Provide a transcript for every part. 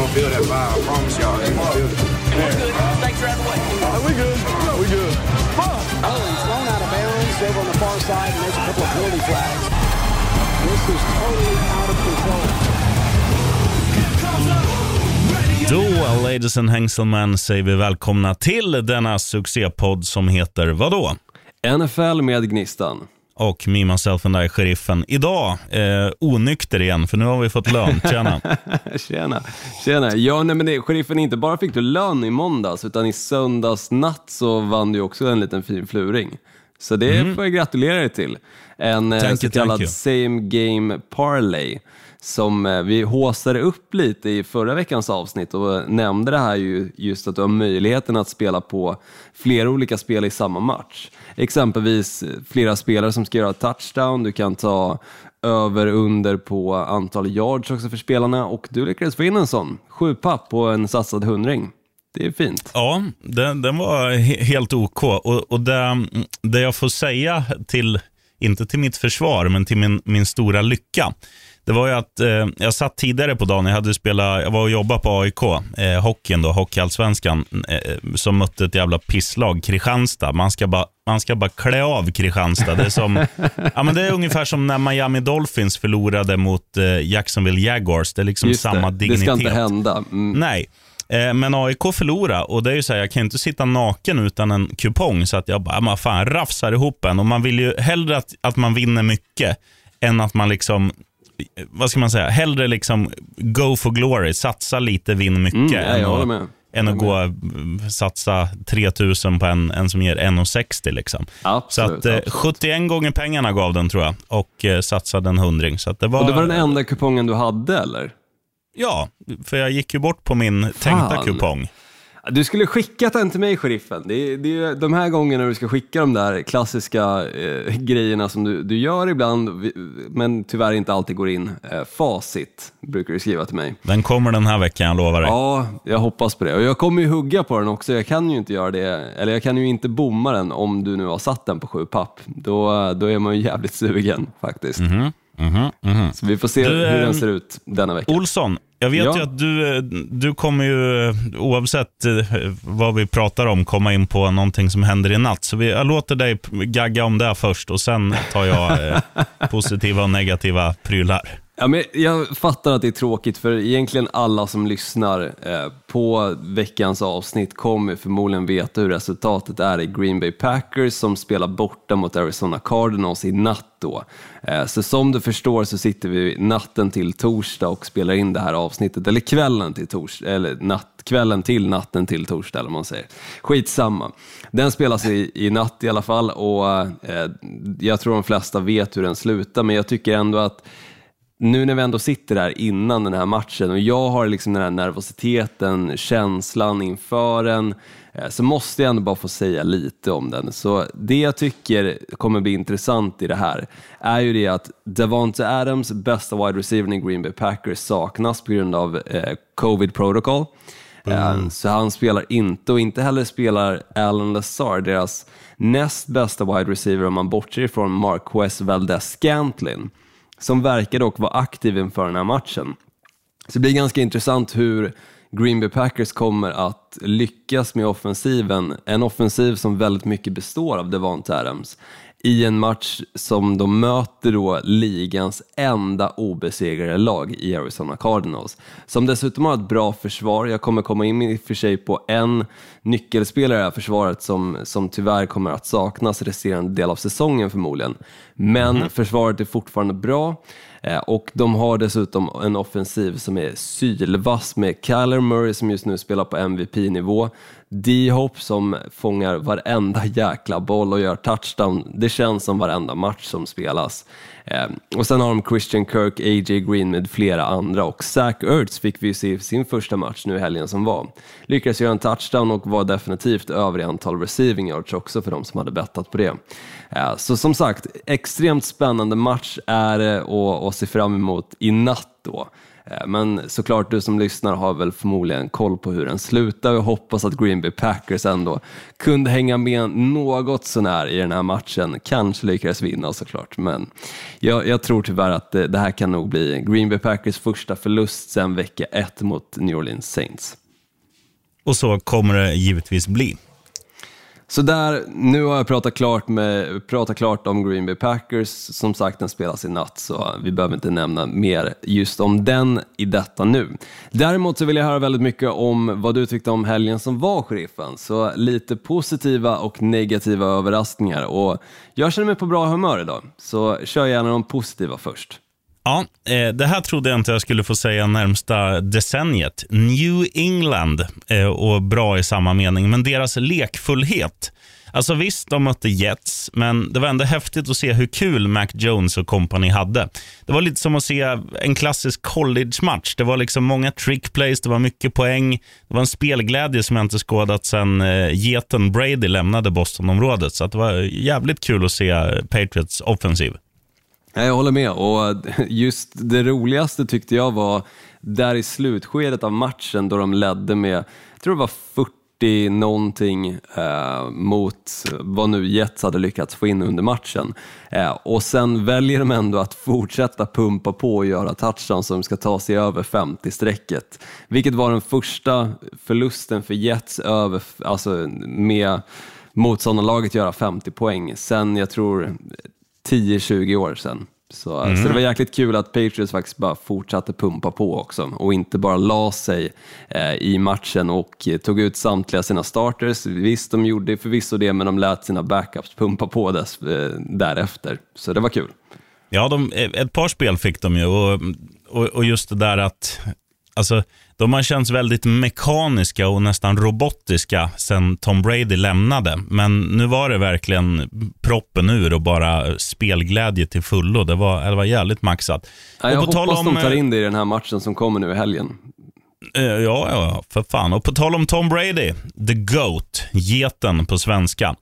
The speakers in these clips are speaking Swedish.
gonna feel that vibe. I promise y'all, they gonna feel it. Snakes are out of the way. Are we good? we good. Oh, he's thrown out of bounds over on the far side, and there's a couple of penalty flags. This is totally out of control. Då, ladies and hangselmen, säger vi välkomna till denna succépodd som heter vadå? NFL med Gnistan. Och Me, Myself and I, sheriffen. Idag, eh, onykter igen, för nu har vi fått lön. Tjena. Tjena. Tjena. Ja, nej, men det, sheriffen, inte bara fick du lön i måndags, utan i söndags natt så vann du också en liten fin fluring. Så det får jag gratulera dig till. En eh, så kallad same game parlay som eh, vi håsade upp lite i förra veckans avsnitt och nämnde det här ju just att du har möjligheten att spela på flera olika spel i samma match. Exempelvis flera spelare som ska göra touchdown, du kan ta över under på antal yards också för spelarna och du lyckades få in en sån, sju papp på en satsad hundring. Det är fint. Ja, den, den var he helt OK. Och, och det, det jag får säga till, inte till mitt försvar, men till min, min stora lycka, det var ju att eh, jag satt tidigare på dagen, jag, hade spelat, jag var och jobbade på AIK, eh, hockeyn då, Hockeyallsvenskan, eh, som mötte ett jävla pisslag, Kristianstad. Man ska bara, man ska bara klä av Kristianstad. Det är, som, ja, men det är ungefär som när Miami Dolphins förlorade mot eh, Jacksonville Jaguars. Det är liksom Just samma det, dignitet. det ska inte hända. Mm. Nej, eh, men AIK förlorade och det är ju så här, jag kan inte sitta naken utan en kupong så att jag bara, man fan rafsar ihop en och man vill ju hellre att, att man vinner mycket än att man liksom vad ska man säga, hellre liksom go for glory, satsa lite, vinn mycket. Mm, ja, än jag håller att, än att gå och satsa 3000 på en, en som ger 1,60 liksom. så att eh, absolut. 71 gånger pengarna gav den tror jag och eh, satsade en hundring. Så det var, Och det var den enda kupongen du hade eller? Ja, för jag gick ju bort på min tänkta Fan. kupong. Du skulle skickat den till mig, sheriffen. Det är, det är de här gångerna du ska skicka de där klassiska eh, grejerna som du, du gör ibland, men tyvärr inte alltid går in. Eh, facit brukar du skriva till mig. Den kommer den här veckan, jag lovar dig. Ja, jag hoppas på det. Och jag kommer ju hugga på den också. Jag kan ju inte göra det, eller jag kan ju inte bomma den om du nu har satt den på sju papp. Då, då är man ju jävligt sugen faktiskt. Så vi får se Du, hur den ser ut denna vecka. Olsson, jag vet Ja. ju att du, du kommer ju, oavsett eh, vad vi pratar om, komma in på någonting som händer i natt. Så vi, jag låter dig gagga om det först och sen tar jag eh, positiva och negativa prylar. Ja, men jag fattar att det är tråkigt för egentligen alla som lyssnar eh, på veckans avsnitt kommer förmodligen veta hur resultatet är i Green Bay Packers som spelar borta mot Arizona Cardinals i natt då. Eh, så som du förstår så sitter vi natten till torsdag och spelar in det här avsnittet, eller kvällen till torsdag, eller natt, kvällen till natten till torsdag eller vad man säger. Skitsamma. Den spelas i, i natt i alla fall och eh, jag tror de flesta vet hur den slutar men jag tycker ändå att nu när vi ändå sitter där innan den här matchen och jag har liksom den här nervositeten, känslan inför den, eh, så måste jag ändå bara få säga lite om den. Så det jag tycker kommer bli intressant i det här är ju det att Davante Adams, bästa wide receiver i Green Bay Packers, saknas på grund av eh, covid protocol. Eh, Så han spelar inte och inte heller spelar Alan Lazar, deras näst bästa wide receiver om man bortser ifrån Marquez Valdez-Scantlin som verkar dock vara aktiv inför den här matchen. Så det blir ganska intressant hur Green Bay Packers kommer att lyckas med offensiven, en offensiv som väldigt mycket består av Devonta Adams, i en match som de möter då ligans enda obesegrade lag i Arizona Cardinals, som dessutom har ett bra försvar. Jag kommer komma in i och för sig på en nyckelspelare i det här försvaret som, som tyvärr kommer att saknas resterande del av säsongen förmodligen. Men försvaret är fortfarande bra. Eh, Och de har dessutom en offensiv som är sylvass med Kyler Murray som just nu spelar på MVP-nivå, D-Hop som fångar varenda jäkla boll och gör touchdown. Det känns som varenda match som spelas. Eh, Och sen har de Christian Kirk, A.J. Green med flera andra och Zach Ertz fick vi ju se i sin första match nu i helgen som var. Lyckades göra en touchdown och var definitivt över i antal receiving yards också för de som hade bettat på det. Eh, Så som sagt, extremt spännande match är det och, och se fram emot i natt då. Eh, men såklart, du som lyssnar har väl förmodligen koll på hur den slutar och hoppas att Green Bay Packers ändå kunde hänga med något sånär i den här matchen. Kanske lyckades vinna såklart, men jag, jag tror tyvärr att det, det här kan nog bli Green Bay Packers första förlust sedan vecka ett mot New Orleans Saints. Och så kommer det givetvis bli. Så där, nu har jag pratat klart, med, pratat klart om Green Bay Packers. Som sagt, den spelas i natt, så vi behöver inte nämna mer just om den i detta nu. Däremot så vill jag höra väldigt mycket om vad du tyckte om helgen som var, sheriffen. Så lite positiva och negativa överraskningar. Och jag känner mig på bra humör idag, så kör gärna de positiva först. Ja, eh, det här trodde jag inte jag skulle få säga närmsta decenniet. New England, eh, och bra i samma mening, men deras lekfullhet. Alltså visst, de mötte Jets, men det var ändå häftigt att se hur kul Mac Jones och company hade. Det var lite som att se en klassisk college-match. Det var liksom många trickplays, det var mycket poäng. Det var en spelglädje som jag inte skådat sedan eh, geten Brady lämnade Bostonområdet. Så det var jävligt kul att se Patriots offensiv. Jag håller med och eh, just det roligaste tyckte jag var där i slutskedet av matchen då de ledde med, jag tror det var 40 någonting eh, mot vad nu Jets hade lyckats få in under matchen. Eh, och sen väljer de ändå att fortsätta pumpa på och göra touchdown som ska ta sig över 50-strecket. Vilket var den första förlusten för Jets över, alltså med motståndarlaget göra 50 poäng sen jag tror 10-20 år sedan. Så, så det var jäkligt kul att Patriots faktiskt bara fortsatte pumpa på också och inte bara la sig eh, i matchen och eh, tog ut samtliga sina starters. Visst, de gjorde förvisso det, men de lät sina backups pumpa på dess, eh, därefter. Så det var kul. Ja, de, ett par spel fick de ju och, och, och just det där att alltså, de har känts väldigt mekaniska och nästan robotiska sen Tom Brady lämnade. Men nu var det verkligen proppen ur och bara spelglädje till fullo. Det var, det var jävligt maxat. Ja, jag och på tal hoppas om, de tar eh, in det i den här matchen som kommer nu i helgen. Eh, Ja, ja, för fan. Och på tal om Tom Brady, the GOAT, geten på svenska.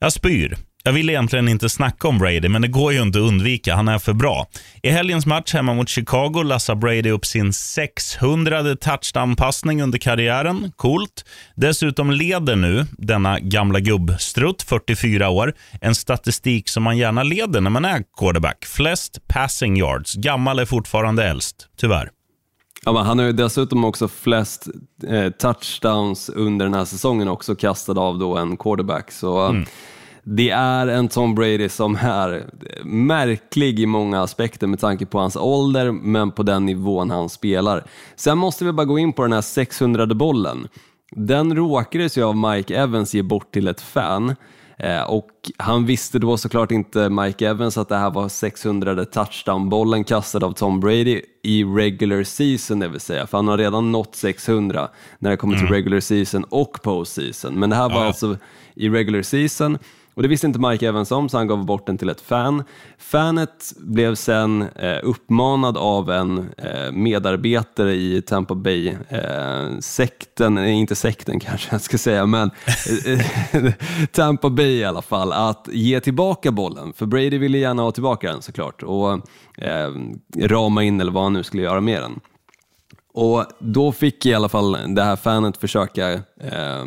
Jag spyr. Jag vill egentligen inte snacka om Brady, men det går ju inte att undvika. Han är för bra. I helgens match hemma mot Chicago lassar Brady upp sin 600 touchdown-passning under karriären. Coolt. Dessutom leder nu denna gamla gubbstrutt, 44 år, en statistik som man gärna leder när man är quarterback. Flest passing yards. Gammal är fortfarande äldst, tyvärr. Ja, han har ju dessutom också flest eh, touchdowns under den här säsongen också kastad av då en quarterback. Så Mm. Det är en Tom Brady som är märklig i många aspekter med tanke på hans ålder, men på den nivån han spelar. Sen måste vi bara gå in på den här 600 bollen. Den råkades ju av Mike Evans ge bort till ett fan. Eh, och han visste då såklart inte Mike Evans att det här var 600 touchdown-bollen kastad av Tom Brady i regular season, det vill säga. För han har redan nått 600 när det kommer till regular season och postseason. Men det här var ja. alltså i regular season. Och det visste inte Mike Evans om, så han gav bort den till ett fan. Fanet blev sen eh, uppmanad av en eh, medarbetare i Tampa Bay-sekten, eh, inte sekten kanske jag ska säga, men eh, Tampa Bay i alla fall, att ge tillbaka bollen. För Brady ville gärna ha tillbaka den såklart och eh, rama in eller vad han nu skulle göra med den. Och då fick i alla fall det här fanet försöka eh,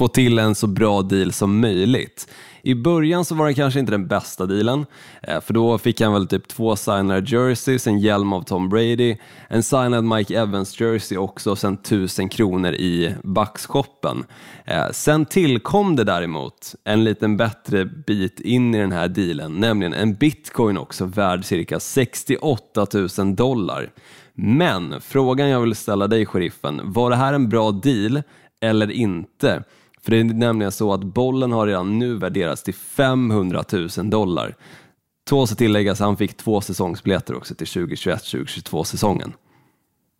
få till en så bra deal som möjligt. I början så var det kanske inte den bästa dealen, eh, för då fick han väl typ två signade jerseys, en hjälm av Tom Brady, en signad Mike Evans jersey också och sen 1000 kronor i backshoppen. Eh, sen tillkom det däremot en liten bättre bit in i den här dealen, nämligen en bitcoin också värd cirka 68 000 dollar. Men frågan jag vill ställa dig, sheriffen, var det här en bra deal eller inte? För det är nämligen så att bollen har redan nu värderats till 500 000 dollar. Två ska tilläggas, han fick två säsongsbiljetter också till 2021-2022 säsongen.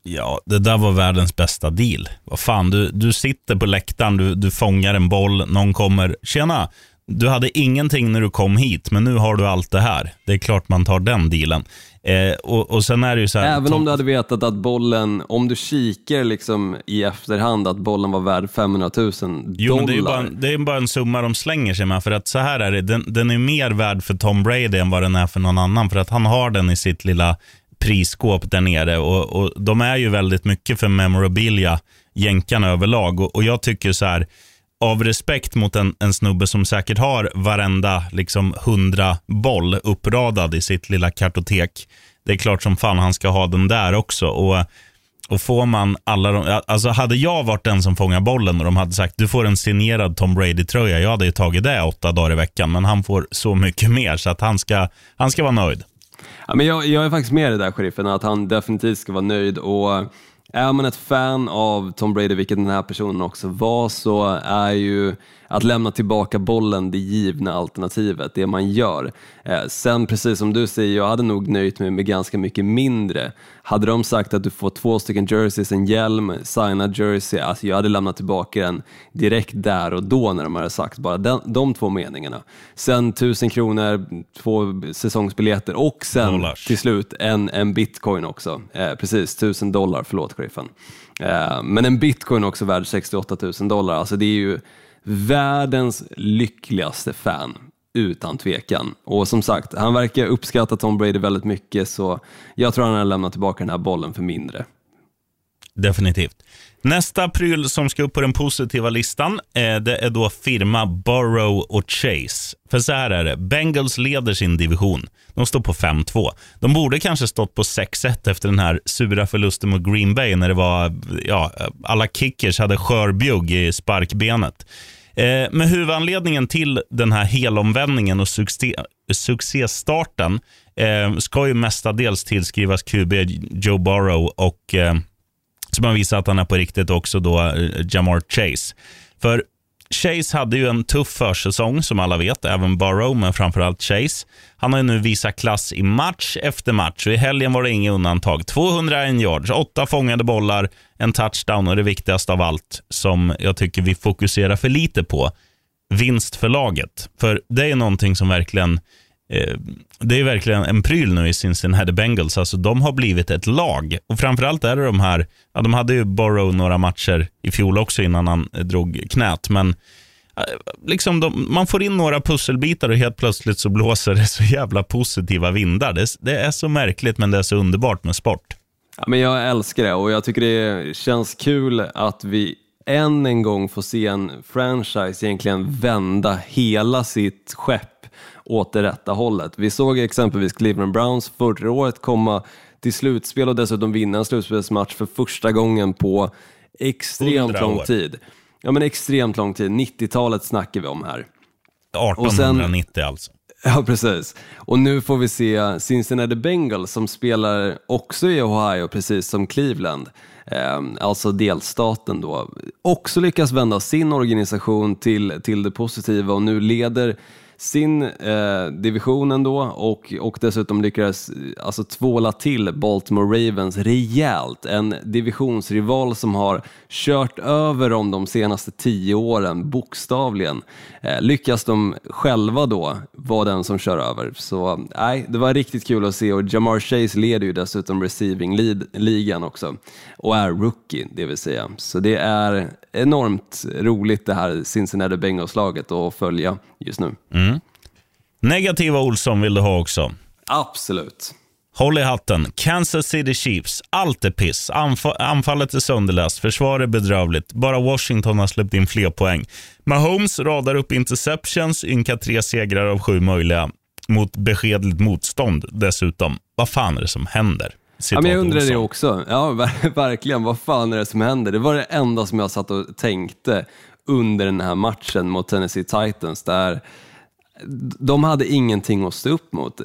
Ja, det där var världens bästa deal. Vad fan, du, du sitter på läktaren, du, du fångar en boll, någon kommer. Tjena, du hade ingenting när du kom hit, men nu har du allt det här. Det är klart man tar den dealen. Eh, och, och sen är det ju så här, Även om du hade vetat att bollen, om du kikar liksom i efterhand att bollen var värd 500 000 dollar. Jo, men det är ju bara, en- det är bara en summa de slänger sig med. För att så här är det, den, den är mer värd för Tom Brady än vad den är för någon annan. För att han har den i sitt lilla prisskåp där nere. Och, och De är ju väldigt mycket för memorabilia, jänkarna överlag. Och, och jag tycker så här, av respekt mot en, en snubbe som säkert har varenda liksom, hundra boll uppradad i sitt lilla kartotek. Det är klart som fan han ska ha den där också. Och och får man alla de, alltså hade jag varit den som fångar bollen och de hade sagt du får en signerad Tom Brady-tröja, jag hade ju tagit det åtta dagar i veckan, men han får så mycket mer så att han ska, han ska vara nöjd. Ja, men jag, jag är faktiskt med i det där, sheriffen, att han definitivt ska vara nöjd. och är man ett fan av Tom Brady, vilket den här personen också var, så är ju att lämna tillbaka bollen det givna alternativet, det man gör. Eh, sen precis som du säger, jag hade nog nöjt mig med ganska mycket mindre. Hade de sagt att du får två stycken jerseys, en hjälm, signad jersey, alltså jag hade lämnat tillbaka den direkt där och då när de hade sagt bara den, de två meningarna. Sen tusen kronor, två säsongsbiljetter och sen Dollars. till slut en, en bitcoin också. Eh, precis, tusen dollar, förlåt sheriffen. Eh, men en bitcoin också värd 68 000 dollar, alltså det är ju världens lyckligaste fan, utan tvekan. Och som sagt, han verkar uppskatta Tom Brady väldigt mycket, så jag tror han har lämnat tillbaka den här bollen för mindre. Definitivt. Nästa pryl som ska upp på den positiva listan eh, det är då firma Burrow och Chase. För så här är det, Bengals leder sin division. De står på 5-2. De borde kanske stått på 6-1 efter den här sura förlusten mot Green Bay när det var, ja, alla kickers hade skörbjugg i sparkbenet. Eh, men huvudanledningen till den här helomvändningen och succé, succéstarten eh, ska ju mestadels tillskrivas QB Joe Burrow och eh, som har visat att han är på riktigt också då eh, Jamar Chase. För Chase hade ju en tuff försäsong som alla vet, även Burrow, men framförallt Chase. Han har ju nu visat klass i match efter match och i helgen var det inget undantag. 201 yards, åtta fångade bollar, en touchdown och det viktigaste av allt som jag tycker vi fokuserar för lite på, vinst för laget. För det är någonting som verkligen Eh, det är verkligen en pryl nu i Cincinnati Bengals. Alltså, de har blivit ett lag. Och Framförallt är det de här, ja, de hade ju Borrow några matcher i fjol också innan han eh, drog knät, men eh, liksom de, man får in några pusselbitar och helt plötsligt så blåser det så jävla positiva vindar. Det, det är så märkligt, men det är så underbart med sport. Ja, men jag älskar det och jag tycker det känns kul att vi än en gång får se en franchise egentligen vända hela sitt skepp åt det rätta hållet. Vi såg exempelvis Cleveland Browns förra året komma till slutspel och dessutom vinna en slutspelsmatch för första gången på extremt lång tid. Ja men extremt lång tid, 90-talet snackar vi om här. 1890 sen, alltså. Ja, precis. Och nu får vi se Cincinnati Bengals som spelar också i Ohio, precis som Cleveland, eh, alltså delstaten då, också lyckas vända sin organisation till, till det positiva och nu leder sin eh, division ändå och, och dessutom lyckades alltså, tvåla till Baltimore Ravens rejält. En divisionsrival som har kört över dem de senaste tio åren, bokstavligen. Eh, lyckas de själva då vara den som kör över. Så nej, det var riktigt kul att se och Jamar Chase leder ju dessutom receiving-ligan också och är rookie, det vill säga. Så det är enormt roligt det här Cincinnati Bengals-laget att följa just nu. Mm. Negativa Olsson vill du ha också? Absolut. Håll i hatten. Kansas City Chiefs. Allt är piss. Anf anfallet är sönderläst. Försvaret är bedrövligt. Bara Washington har släppt in fler poäng. Mahomes radar upp interceptions, ynka tre segrar av sju möjliga. Mot beskedligt motstånd dessutom. Vad fan är det som händer? Ja, men jag undrar det också. Ja, verkligen. Vad fan är det som händer? Det var det enda som jag satt och tänkte under den här matchen mot Tennessee Titans. Där de hade ingenting att stå upp mot.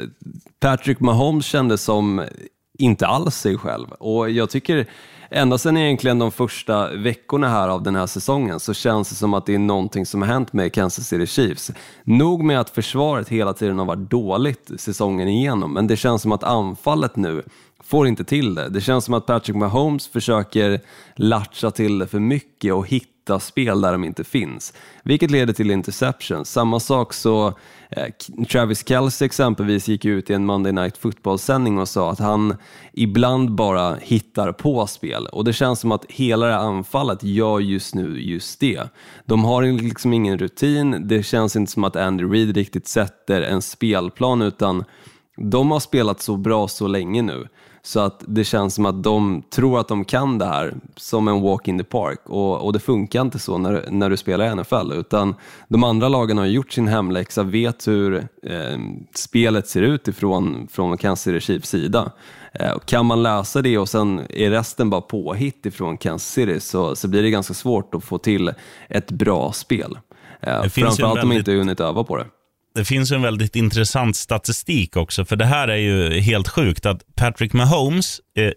Patrick Mahomes kändes som inte alls sig själv och jag tycker ända sedan egentligen de första veckorna här av den här säsongen så känns det som att det är någonting som har hänt med Kansas City Chiefs. Nog med att försvaret hela tiden har varit dåligt säsongen igenom, men det känns som att anfallet nu får inte till det. Det känns som att Patrick Mahomes försöker latcha till det för mycket och hitta hitta spel där de inte finns, vilket leder till interceptions. Samma sak så eh, Travis Kelce exempelvis gick ut i en Monday Night Football-sändning och sa att han ibland bara hittar på spel och det känns som att hela det här anfallet gör just nu just det. De har liksom ingen rutin, det känns inte som att Andy Reid riktigt sätter en spelplan utan de har spelat så bra så länge nu så att det känns som att de tror att de kan det här som en walk in the park och, och det funkar inte så när, när du spelar i NFL utan de andra lagen har gjort sin hemläxa, vet hur eh, spelet ser ut ifrån från Kansas City Chiefs sida. Eh, kan man läsa det och sen är resten bara påhitt ifrån Kansas City så, så blir det ganska svårt att få till ett bra spel. Eh, framförallt om de väldigt- inte hunnit öva på det. Det finns en väldigt intressant statistik också, för det här är ju helt sjukt att Patrick Mahomes, eh,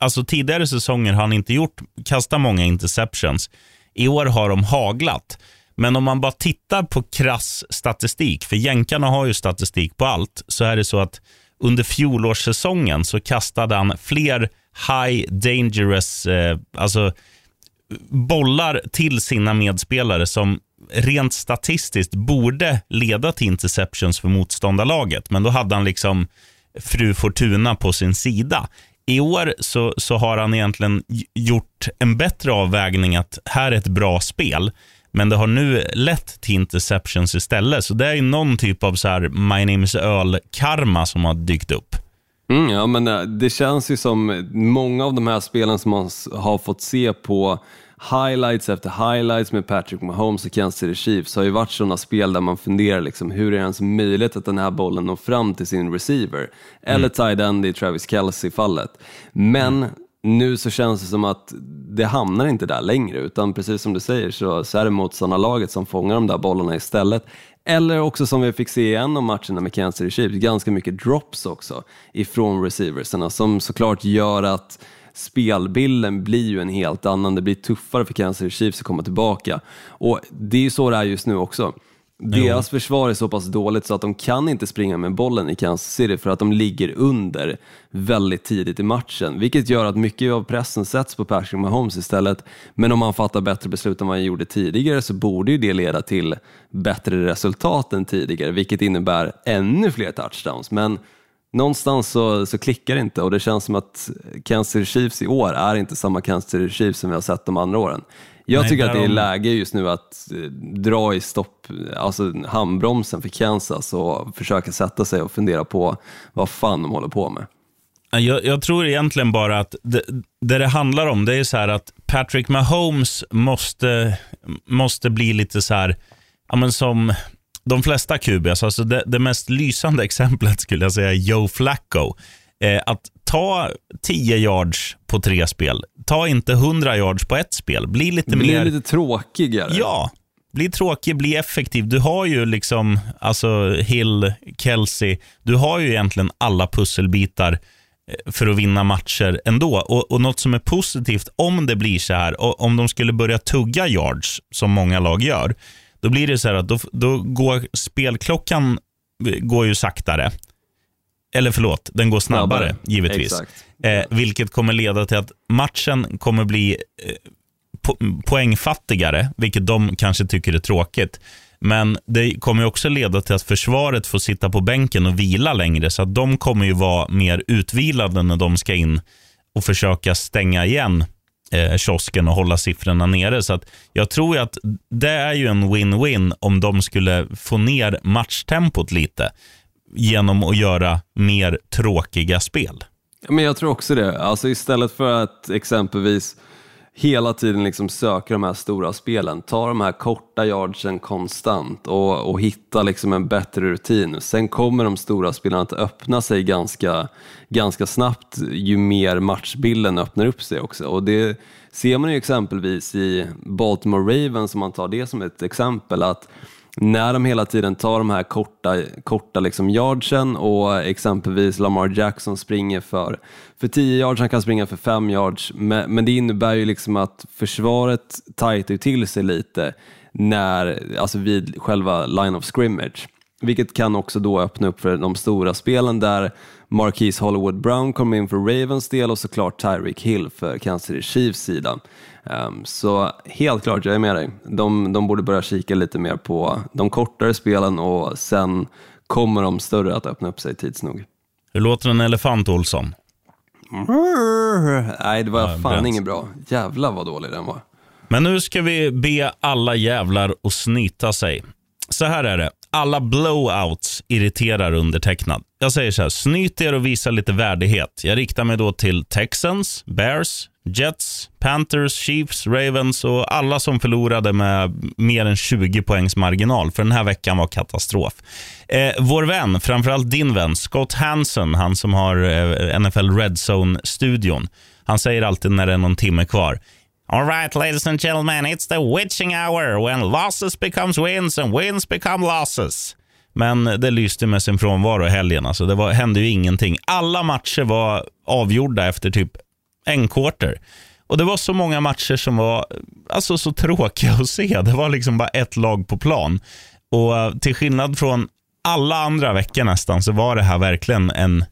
alltså tidigare säsonger har han inte gjort, kastat många interceptions. I år har de haglat. Men om man bara tittar på krass statistik, för jänkarna har ju statistik på allt, så är det så att under fjolårssäsongen så kastade han fler high dangerous, eh, alltså bollar till sina medspelare som rent statistiskt borde leda till interceptions för motståndarlaget. Men då hade han liksom fru Fortuna på sin sida. I år så, så har han egentligen gjort en bättre avvägning att här är ett bra spel. Men det har nu lett till interceptions istället. Så det är ju någon typ av så här My name is Earl-karma som har dykt upp. Mm, ja, men eh, det känns ju som många av de här spelen som man har fått se på highlights efter highlights med Patrick Mahomes och Kansas City Chiefs har ju varit sådana spel där man funderar liksom, hur är det ens möjligt att den här bollen når fram till sin receiver? Eller tight end i Travis Kelce-fallet. Men nu så känns det som att det hamnar inte där längre utan precis som du säger så, så är det motståndarlaget som fångar de där bollarna istället. Eller också som vi fick se i en av matcherna med Kansas City Chiefs, ganska mycket drops också ifrån receiversarna som såklart gör att spelbilden blir ju en helt annan. Det blir tuffare för Kansas City Chiefs att komma tillbaka. Och det är ju så det är just nu också. Deras försvar är så pass dåligt så att de kan inte springa med bollen i Kansas City för att de ligger under väldigt tidigt i matchen, vilket gör att mycket av pressen sätts på Patrick Mahomes istället. Men om han fattar bättre beslut än vad han gjorde tidigare så borde ju det leda till bättre resultat än tidigare, vilket innebär ännu fler touchdowns. Men någonstans så, så klickar det inte och det känns som att Kansas Chiefs i år är inte samma Kansas Chiefs som vi har sett de andra åren. Jag Nej, tycker att det är läge just nu att eh, dra i stopp, alltså handbromsen för Kansas och försöka sätta sig och fundera på vad fan de håller på med. Jag, jag tror egentligen bara att det, det det handlar om det är så här att Patrick Mahomes måste, måste bli lite så här, ja, men som de flesta QBs, alltså det, det mest lysande exemplet skulle jag säga är Joe Flacco. Eh, att ta 10 yards på tre spel, ta inte 100 yards på ett spel. Bli lite blir mer... lite tråkigare. Ja, bli tråkig, bli effektiv. Du har ju liksom alltså Hill, Kelsey, du har ju egentligen alla pusselbitar eh, för att vinna matcher ändå. Och, och Något som är positivt om det blir så här, och om de skulle börja tugga yards, som många lag gör, då blir det så här att då, då går spelklockan går ju saktare. Eller förlåt, den går snabbare, Snabbare. givetvis. Eh, vilket kommer leda till att matchen kommer bli eh, po- poängfattigare, vilket de kanske tycker är tråkigt. Men det kommer också leda till att försvaret får sitta på bänken och vila längre, så att de kommer ju vara mer utvilade när de ska in och försöka stänga igen eh, kiosken och hålla siffrorna nere. Så att jag tror att det är ju en win-win om de skulle få ner matchtempot lite genom att göra mer tråkiga spel. Men jag tror också det. Alltså istället för att exempelvis hela tiden liksom söka de här stora spelen, ta de här korta yardsen konstant och, och hitta liksom en bättre rutin. Sen kommer de stora spelarna att öppna sig ganska, ganska snabbt ju mer matchbilden öppnar upp sig också. Och det ser man ju exempelvis i Baltimore Ravens, om man tar det som ett exempel, att när de hela tiden tar de här korta, korta liksom yardsen och exempelvis Lamar Jackson springer för, för 10 yards, han kan springa för 5 yards, men, men det innebär ju liksom att försvaret tajtar ju till sig lite när, alltså vid själva line of scrimmage. Vilket kan också då öppna upp för de stora spelen där Marquise Hollywood Brown kommer in för Ravens del och såklart Tyreek Hill för Kansas City Chiefs sida. Um, så helt klart, jag är med dig. De, de borde börja kika lite mer på de kortare spelen och sen kommer de större att öppna upp sig tids nog. Hur låter en elefant, Olsson? Nej, det var Ja, fan inget bra. Jävlar vad dålig den var. Men nu ska vi be alla jävlar att snyta sig. Så här är det. alla blowouts irriterar undertecknad. Jag säger så här, snyt er och visa lite värdighet. Jag riktar mig då till Texans, Bears, Jets, Panthers, Chiefs, Ravens och alla som förlorade med mer än 20 poängs marginal. För den här veckan var katastrof. Eh, vår vän, framförallt din vän, Scott Hansen, han som har eh, NFL Red Zone-studion. Han säger alltid när det är någon timme kvar. All right, ladies and gentlemen, it's the witching hour when losses becomes wins and wins become losses. Men det lyste med sin frånvaro i helgen. Alltså det var, hände ju ingenting. Alla matcher var avgjorda efter typ en quarter. Och Det var så många matcher som var alltså, så tråkiga att se. Det var liksom bara ett lag på plan. Och uh, Till skillnad från alla andra veckor nästan så var det här verkligen en, uh,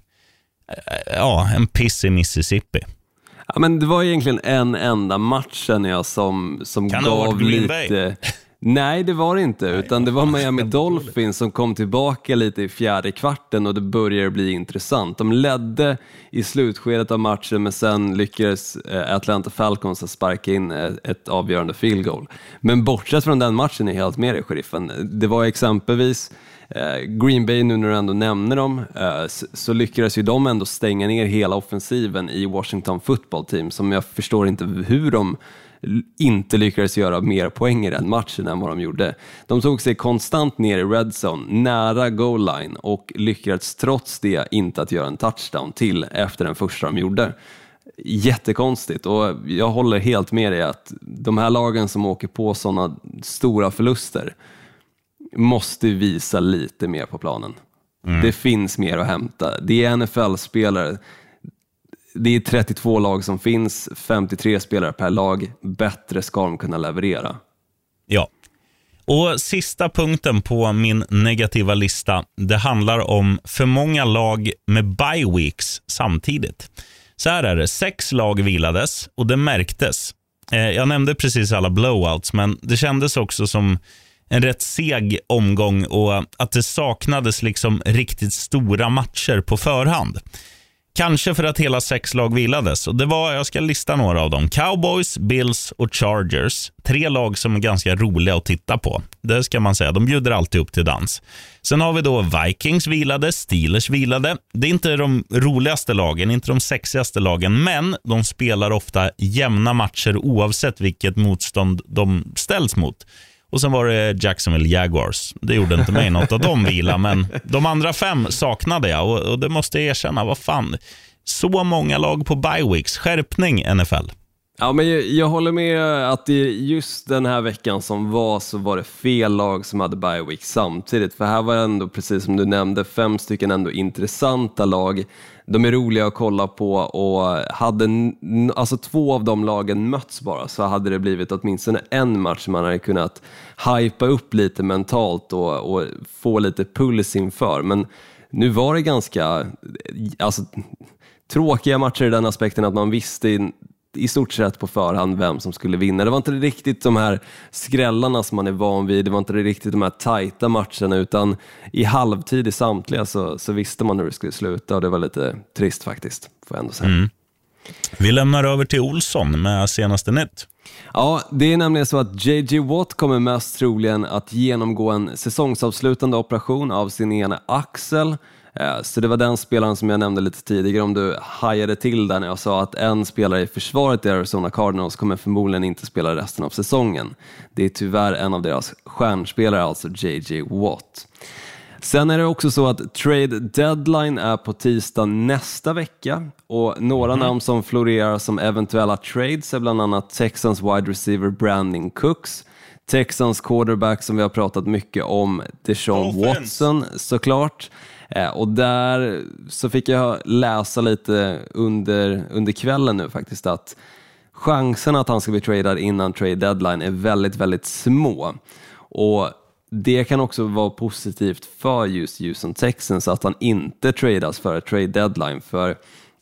ja, en piss i Mississippi. Ja, men det var egentligen en enda match känner jag som, som kan gav lite... Nej, det var det inte, utan det var Miami Dolphins som kom tillbaka lite i fjärde kvarten och det började bli intressant. De ledde i slutskedet av matchen, men sen lyckades eh, Atlanta Falcons att sparka in eh, ett avgörande field goal. Men bortsett från den matchen är jag helt med dig, sheriffen. Det var exempelvis eh, Green Bay, nu när du ändå nämner dem, så lyckades ju de ändå stänga ner hela offensiven i Washington football team, som jag förstår inte hur de inte lyckades göra mer poäng i den matchen än vad de gjorde. De tog sig konstant ner i red zone, nära goal line och lyckades trots det inte att göra en touchdown till efter den första de gjorde. Jättekonstigt och jag håller helt med dig att de här lagen som åker på sådana stora förluster måste visa lite mer på planen. Mm. Det finns mer att hämta. Det är NFL-spelare det är 32 lag som finns, 53 spelare per lag. Bättre ska de kunna leverera. Ja. Och Sista punkten på min negativa lista, det handlar om för många lag med bye weeks samtidigt. Så här är det, sex lag vilades och det märktes. Eh, jag nämnde precis alla blowouts, men det kändes också som en rätt seg omgång och att det saknades liksom riktigt stora matcher på förhand. Kanske för att hela sex lag vilades. Och det var, jag ska lista några av dem. Cowboys, Bills och Chargers. Tre lag som är ganska roliga att titta på. Det ska man säga. De bjuder alltid upp till dans. Sen har vi då Vikings vilade, Steelers vilade. Det är inte de roligaste lagen, inte de sexigaste lagen, men de spelar ofta jämna matcher oavsett vilket motstånd de ställs mot. Och sen var det Jacksonville Jaguars. Det gjorde inte mig något att de vila, men de andra fem saknade jag och, och det måste jag erkänna. Vad fan, så många lag på bye weeks. Skärpning NFL. Ja, men jag, jag, håller med att det just den här veckan som var så var det fel lag som hade bye week samtidigt. För här var det ändå, precis som du nämnde, fem stycken ändå intressanta lag. De är roliga att kolla på och hade alltså två av de lagen mötts bara så hade det blivit åtminstone en match man hade kunnat hypa upp lite mentalt och, och få lite puls inför. Men nu var det ganska alltså, tråkiga matcher i den aspekten att man visste i stort sett på förhand vem som skulle vinna. Det var inte riktigt de här skrällarna som man är van vid, det var inte riktigt de här tajta matcherna utan i halvtid i samtliga så, så visste man hur det skulle sluta och det var lite trist faktiskt, får jag ändå säga. Mm. Vi lämnar över till Olsson med senaste nytt. Ja, det är nämligen så att JJ Watt kommer mest troligen att genomgå en säsongsavslutande operation av sin ena axel så det var den spelaren som jag nämnde lite tidigare, om du hajade till där när jag sa att en spelare i försvaret i Arizona Cardinals kommer förmodligen inte spela resten av säsongen. Det är tyvärr en av deras stjärnspelare, alltså JJ Watt. Sen är det också så att trade deadline är på tisdag nästa vecka och några mm. namn som florerar som eventuella trades är bland annat Texans wide receiver Brandon Cooks, Texans quarterback som vi har pratat mycket om, Deshaun Watson såklart, Eh, Eh, och där så fick jag läsa lite under, under kvällen nu faktiskt att chanserna att han ska bli tradad innan trade deadline är väldigt, väldigt små. Och det kan också vara positivt för just Houston Texans att han inte tradas före trade deadline. För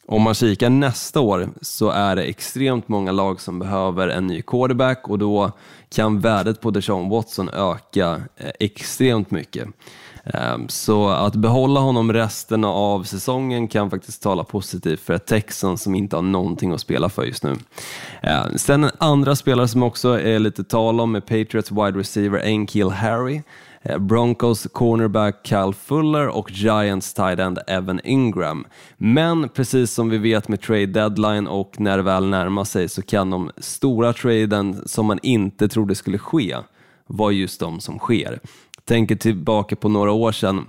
om man kikar nästa år så är det extremt många lag som behöver en ny quarterback och då kan värdet på Deshaun Watson öka eh, extremt mycket. Ehm, så att behålla honom resten av säsongen kan faktiskt tala positivt för ett Texan som inte har någonting att spela för just nu. Ehm, sen andra spelare som också är lite tal om är Patriots wide receiver Enkeel Harry. Ehm, Broncos cornerback Cal Fuller och Giants tight end Evan Ingram. Men precis som vi vet med trade deadline och när det väl närmar sig så kan de stora traden som man inte trodde skulle ske vara just de som sker. Tänker tillbaka på några år sedan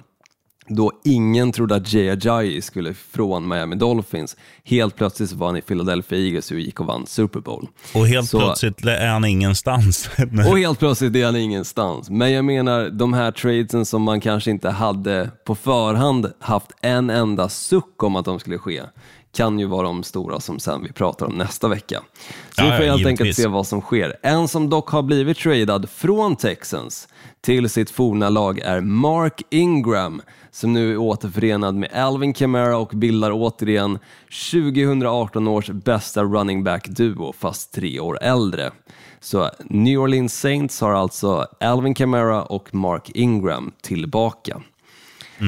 då ingen trodde att Jay Ajayi skulle från Miami Dolphins. Helt plötsligt var han i Philadelphia Eagles och gick och vann Super Bowl. Och helt Så- plötsligt är han ingenstans. Och helt plötsligt är han ingenstans. Men jag menar, de här tradesen som man kanske inte hade på förhand haft en enda suck om att de skulle ske, kan ju vara de stora som sen vi pratar om nästa vecka. Så Ja, vi får helt enkelt givetvis. se vad som sker. En som dock har blivit tradad från Texans till sitt forna lag är Mark Ingram, som nu är återförenad med Alvin Kamara och bildar återigen 2018 års bästa running back-duo, fast tre år äldre. Så New Orleans Saints har alltså Alvin Kamara och Mark Ingram tillbaka.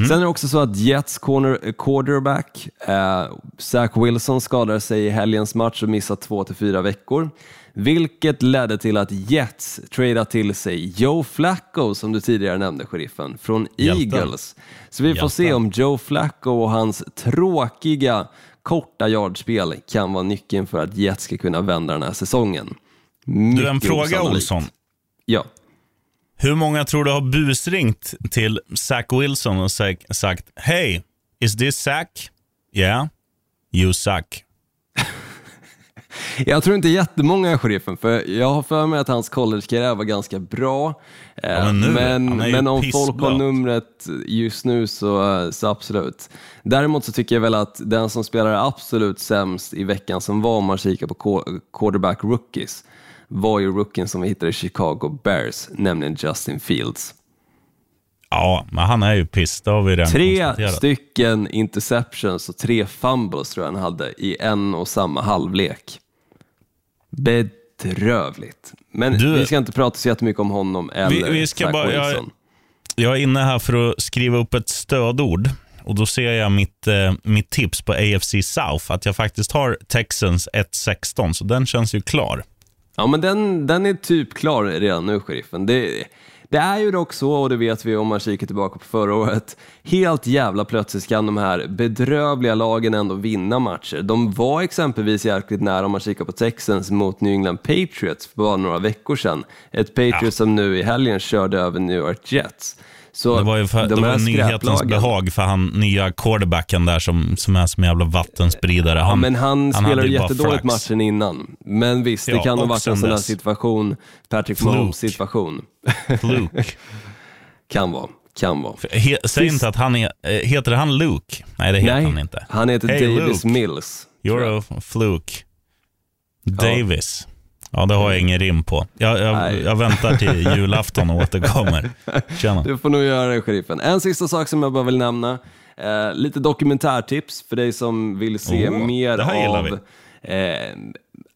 Sen är det också så att Jets corner, quarterback eh, Zach Wilson skadade sig i helgens match och missade två till fyra veckor. Vilket ledde till att Jets tradade till sig Joe Flacco, som du tidigare nämnde, sheriffen, från Hjälten. Eagles. Så vi får se Hjälten. om Joe Flacco och hans tråkiga, korta yardspel kan vara nyckeln för att Jets ska kunna vända den här säsongen. Du, en Mycket fråga. Olsson. Ja. Hur många tror du har busringt till Zach Wilson och sagt, sagt Hey, is this Zach? Yeah, you suck. Jag tror inte jättemånga är sheriffen, för jag har för mig att hans collegekarriär var ganska bra. Eh, men nu, men, men om folk har numret just nu så, så absolut. Däremot så tycker jag väl att den som spelar absolut sämst i veckan som var om man kikar på qu- quarterback rookies var ju rookien som vi hittade i Chicago Bears, nämligen Justin Fields. Ja, men han är ju piss. Det har vi redan Tre stycken interceptions och tre fumbles tror jag han hade i en och samma halvlek. Bedrövligt. Men Du- vi ska inte prata så jättemycket om honom eller vi ska Zach bara- jag- Wilson. Jag är inne här för att skriva upp ett stödord. Och Då ser jag mitt, eh, mitt tips på AFC South, att jag faktiskt har Texans 1-16, så den känns ju klar. Ja, men den, den är typ klar redan nu, sheriffen. Det, det är ju dock så, och det vet vi om man kikar tillbaka på förra året, helt jävla plötsligt kan de här bedrövliga lagen ändå vinna matcher. De var exempelvis jäkligt nära om man kikar på Texans mot New England Patriots för bara några veckor sedan. Ett Patriots som nu i helgen körde över New York Jets. Så Det var ju för, de det var nyhetens behag för han nya quarterbacken där som, som är som jävla vattenspridare. Ja, men han, hade spelade jättedåligt matchen innan. Men visst, det Ja, kan ha varit en sån här situation, Patrick. Mahomes situation. Luke. kan vara, kan vara. He, säg Sist- inte att han är, eh, heter han Luke? Nej, det heter Nej, han inte. han heter Hey, Davis Luke. Mills. You're a fluke. Davis. Ja, det har jag ingen rim på. Jag, jag, jag väntar till julafton och återkommer. Tjena. Du får nog göra det, sheriffen. En sista sak som jag bara vill nämna. Eh, lite dokumentärtips för dig som vill se Åh, mer av eh,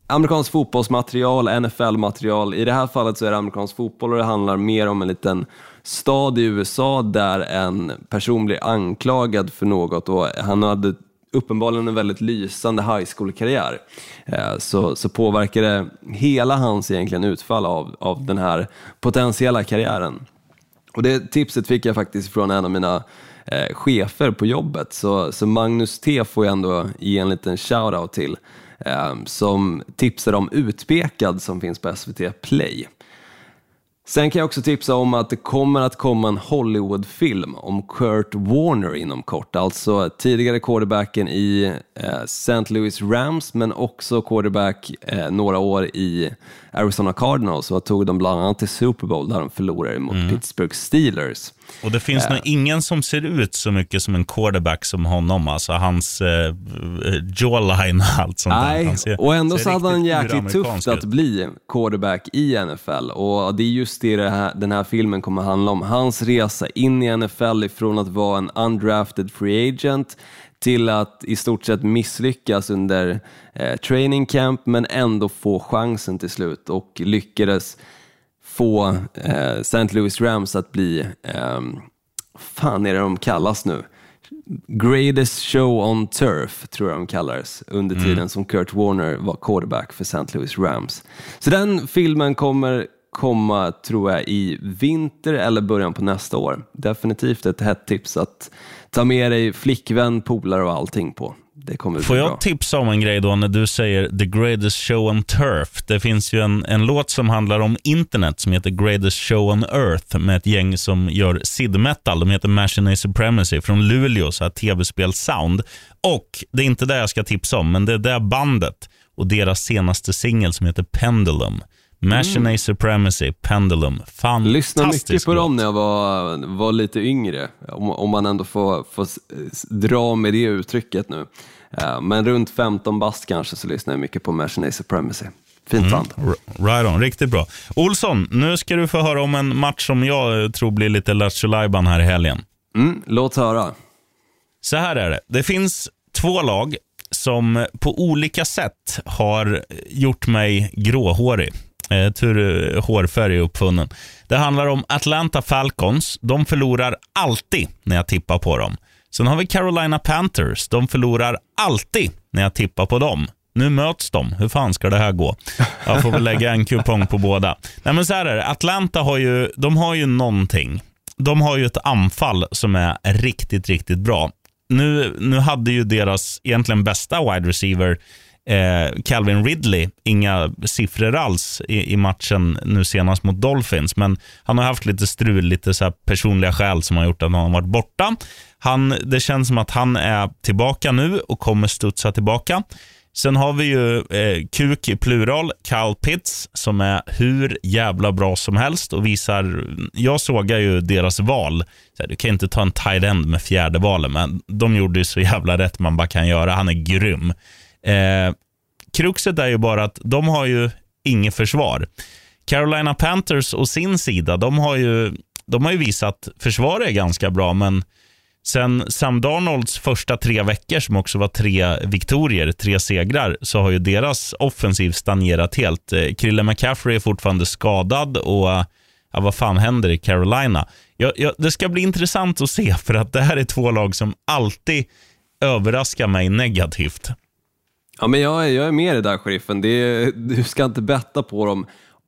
amerikansk fotbollsmaterial, NFL-material. I det här fallet så är det amerikansk fotboll och det handlar mer om en liten stad i USA där en person blir anklagad för något och han hade uppenbarligen en väldigt lysande high school-karriär. Eh, så, så påverkar det hela hans egentligen utfall av, av den här potentiella karriären. Och det tipset fick jag faktiskt från en av mina eh, chefer på jobbet, så, så Magnus T får jag ändå ge en liten shout-out till, eh, som tipsade om Utpekad som finns på SVT Play. Sen kan jag också tipsa om att det kommer att komma en Hollywoodfilm om Kurt Warner inom kort. Alltså tidigare quarterbacken i eh, St. Louis Rams men också quarterback eh, några år i Arizona Cardinals och tog dem bland annat till Super Bowl där de förlorade mot Pittsburgh Steelers. Och det finns nog ingen som ser ut så mycket som en quarterback som honom. Alltså hans eh, jawline och allt sånt där. Nej, ser- och ändå så hade han jäkligt tufft att bli quarterback i NFL och det är just det, det här, den här filmen kommer handla om. Hans resa in i NFL ifrån att vara en undrafted free agent till att i stort sett misslyckas under eh, training camp men ändå få chansen till slut och lyckades få eh, St. Louis Rams att bli, ehm, fan är det de kallas nu? Greatest show on turf, tror jag de kallades, under tiden som Kurt Warner var quarterback för St. Louis Rams. Så den filmen kommer komma, tror jag, i vinter eller början på nästa år. Definitivt ett hett tips att ta med dig flickvän, polare och allting på. Det kommer Får jag bra. tipsa om en grej då när du säger The Greatest Show on Turf? Det finns ju en, en låt som handlar om internet som heter Greatest Show on Earth med ett gäng som gör sid metal. De heter Machine Supremacy från Luleå, så här tv-spel-sound. Och det är inte det jag ska tipsa om, men det är det bandet och deras senaste singel som heter Pendulum. Machine Supremacy, Pendulum. Fantastisk Lyssnade mycket på låt. dem när jag var, var lite yngre, om, om man ändå får, får dra med det uttrycket nu. Eh, Men runt 15 bast kanske så lyssnar jag mycket på Machine Supremacy. Fint band. R- Right on, riktigt bra. Olsson, nu ska du få höra om en match som jag eh, tror blir lite Lattjo här i helgen. Mm, låt höra. Så här är det. Det finns två lag som på olika sätt har gjort mig gråhårig. Eh, tur eh, hårfärg är uppfunnen. Det handlar om Atlanta Falcons. De förlorar alltid när jag tippar på dem. Sen har vi Carolina Panthers. De förlorar alltid när jag tippar på dem. Nu möts de. Hur fan ska det här gå? Jag får väl lägga en kupong på båda. Nej, men så här är det. Atlanta har ju, de har ju någonting. De har ju ett anfall som är riktigt, riktigt bra. Nu, nu hade ju deras egentligen bästa wide receiver, eh, Calvin Ridley, inga siffror alls i, i matchen nu senast mot Dolphins. Men han har haft lite strul, lite så här personliga skäl som har gjort att han har varit borta. Han, det känns som att han är tillbaka nu och kommer studsa tillbaka. Sen har vi ju eh, kuk i plural, Kyle Pitts, som är hur jävla bra som helst och visar... Jag sågar ju deras val. Så här, du kan inte ta en tight end med fjärde valen, men de gjorde ju så jävla rätt man bara kan göra. Han är grym. Eh, kruxet är ju bara att de har ju inget försvar. Carolina Panthers och sin sida, de har ju, de har ju visat försvar är ganska bra, men Sen Sam Darnolds första tre veckor, som också var tre viktorier, tre segrar, så har ju deras offensiv stagnerat helt. Eh, Krille McCaffrey är fortfarande skadad och ja, vad fan händer i Carolina? Ja, ja, det ska bli intressant att se, för att det här är två lag som alltid överraskar mig negativt. Ja, men jag, är- jag är med i det där, sheriffen. Det du ska inte betta på dem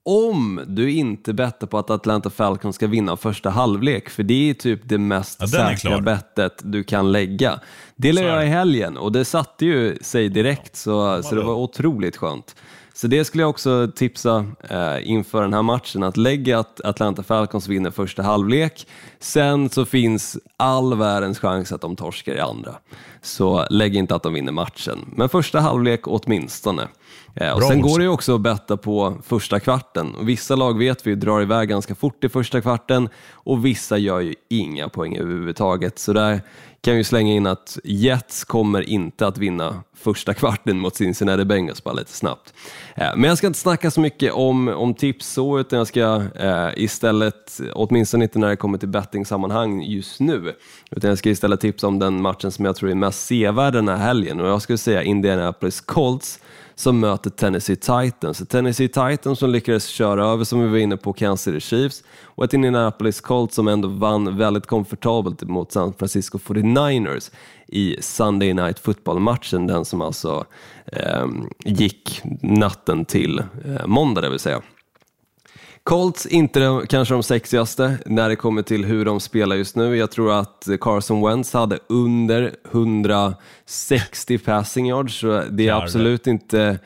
om du inte bettar på att Atlanta Falcons ska vinna första halvlek, för det är typ det mest Ja, säkra bettet du kan lägga. Det la Så är jag i helgen och det satte ju sig direkt, så, så det var otroligt skönt. Så det skulle jag också tipsa eh, inför den här matchen, att lägga att Atlanta Falcons vinner första halvlek. Sen så finns all världens chans att de torskar i andra. Så lägg inte att de vinner matchen, men första halvlek åtminstone. Eh, och Bra, sen går det ju också att betta på första kvarten. Och vissa lag vet vi drar iväg ganska fort i första kvarten och vissa gör ju inga poäng överhuvudtaget. Så där kan vi slänga in att Jets kommer inte att vinna första kvarten mot Cincinnati Bengals bara lite snabbt. Eh, Men jag ska inte snacka så mycket om, om tips så, utan jag ska eh, istället, åtminstone inte när det kommer till bettingsammanhang just nu, utan jag ska istället tipsa om den matchen som jag tror är mest sevärd den här helgen och jag skulle säga Indianapolis Colts som möter Tennessee Titans. Tennessee Titans som lyckades köra över, som vi var inne på, Kansas City Chiefs och ett Indianapolis Colts som ändå vann väldigt komfortabelt mot San Francisco 49ers i Sunday Night Football-matchen, den som alltså eh, gick natten till eh, måndag, det vill säga. Colts, inte de, kanske de sexigaste när det kommer till hur de spelar just nu. Jag tror att Carson Wentz hade under 160 passing yards, så det är absolut inte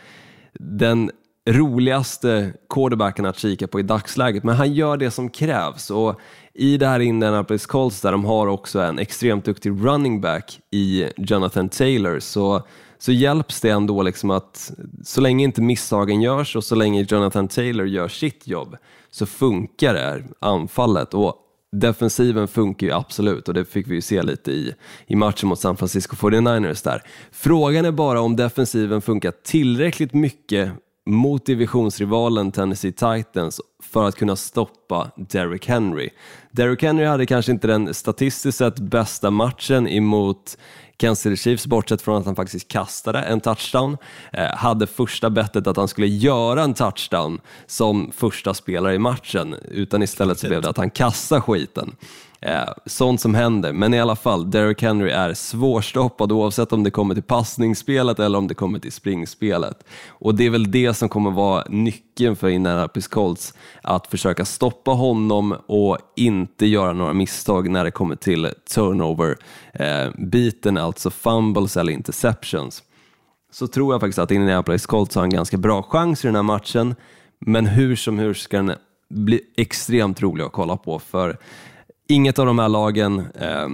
den roligaste quarterbacken att kika på i dagsläget, men han gör det som krävs. Och I det här Indianapolis Colts där de har också en extremt duktig running back i Jonathan Taylor, så, så hjälps det ändå liksom att så länge inte misstagen görs och så länge Jonathan Taylor gör sitt jobb så funkar det här anfallet. Och Defensiven funkar ju absolut och det fick vi ju se lite i, i matchen mot San Francisco 49ers där. Frågan är bara om defensiven funkar tillräckligt mycket mot divisionsrivalen Tennessee Titans för att kunna stoppa Derrick Henry. Derrick Henry hade kanske inte den statistiskt sett bästa matchen emot Kansas City Chiefs, bortsett från att han faktiskt kastade en touchdown, eh, hade första bettet att han skulle göra en touchdown som första spelare i matchen, utan istället så blev det att han kastade skiten. Eh, sånt som händer, men i alla fall, Derrick Henry är svårstoppad oavsett om det kommer till passningsspelet eller om det kommer till springspelet. Och det är väl det som kommer vara nyckeln för Indianapolis Colts, att försöka stoppa honom och inte göra några misstag när det kommer till turnover-biten, eh, alltså fumbles eller interceptions. Så tror jag faktiskt att Indianapolis Colts har en ganska bra chans i den här matchen, men hur som hur ska den bli extremt rolig att kolla på, för inget av de här lagen eh,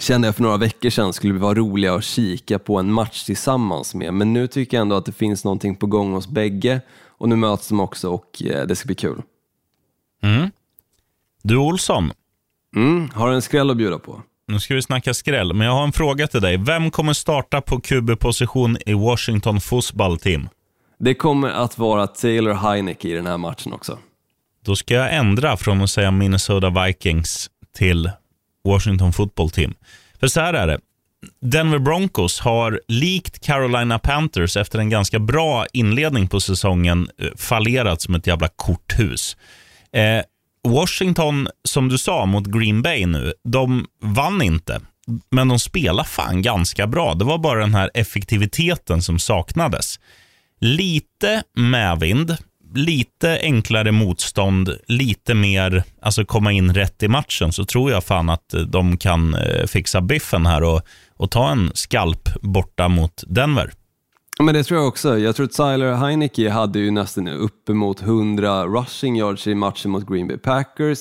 kände jag för några veckor sedan skulle vara roliga att kika på en match tillsammans med, men nu tycker jag ändå att det finns någonting på gång hos bägge och nu möts de också och eh, det ska bli kul. Mm. Du Olsson, Mm, har du en skräll att bjuda på? nu ska vi snacka skräll, men jag har en fråga till dig. Vem kommer starta på QB-position i Washington Football Team? Det kommer att vara Taylor Heineke i den här matchen också. Då ska jag ändra från att säga Minnesota Vikings till Washington Football Team. För så här är det. Denver Broncos har likt Carolina Panthers efter en ganska bra inledning på säsongen eh, fallerat som ett jävla korthus. Eh, Washington, som du sa, mot Green Bay nu, de vann inte. Men de spelar fan ganska bra. Det var bara den här effektiviteten som saknades. Lite medvind, lite enklare motstånd, lite mer, alltså komma in rätt i matchen, så tror jag fan att de kan eh, fixa biffen här och, och ta en skalp borta mot Denver. Men det tror jag också. Jag tror att Tyler Heineke hade ju nästan uppemot 100 rushing yards i matchen mot Green Bay Packers.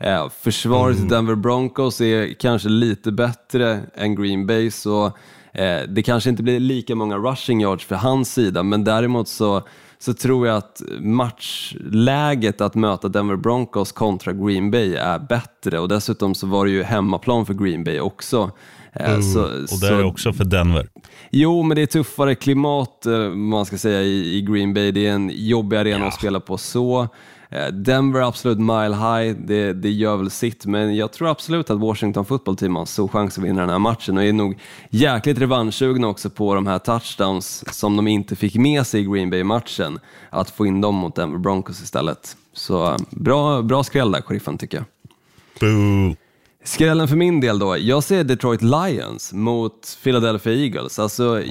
Eh, försvaret i Denver Broncos är kanske lite bättre än Green Bay, så eh, det kanske inte blir lika många rushing yards för hans sida, men däremot så så tror jag att matchläget att möta Denver Broncos kontra Green Bay är bättre och dessutom så var det ju hemmaplan för Green Bay också. Eh, Så, Och det är också för Denver. Jo, men det är tuffare klimat, eh, man ska säga, i, i Green Bay. Det är en jobbig arena att spela på så. Eh, Denver absolut mile high, det, det gör väl sitt, men jag tror absolut att Washington football team har stor chans att vinna den här matchen och är nog jäkligt revanschsugna också på de här touchdowns som de inte fick med sig i Green Bay-matchen, att få in dem mot Denver Broncos istället. Så eh, bra, bra skräll där, sheriffen, tycker jag. Boo. Skrällen för min del då, jag ser Detroit Lions mot Philadelphia Eagles. Alltså,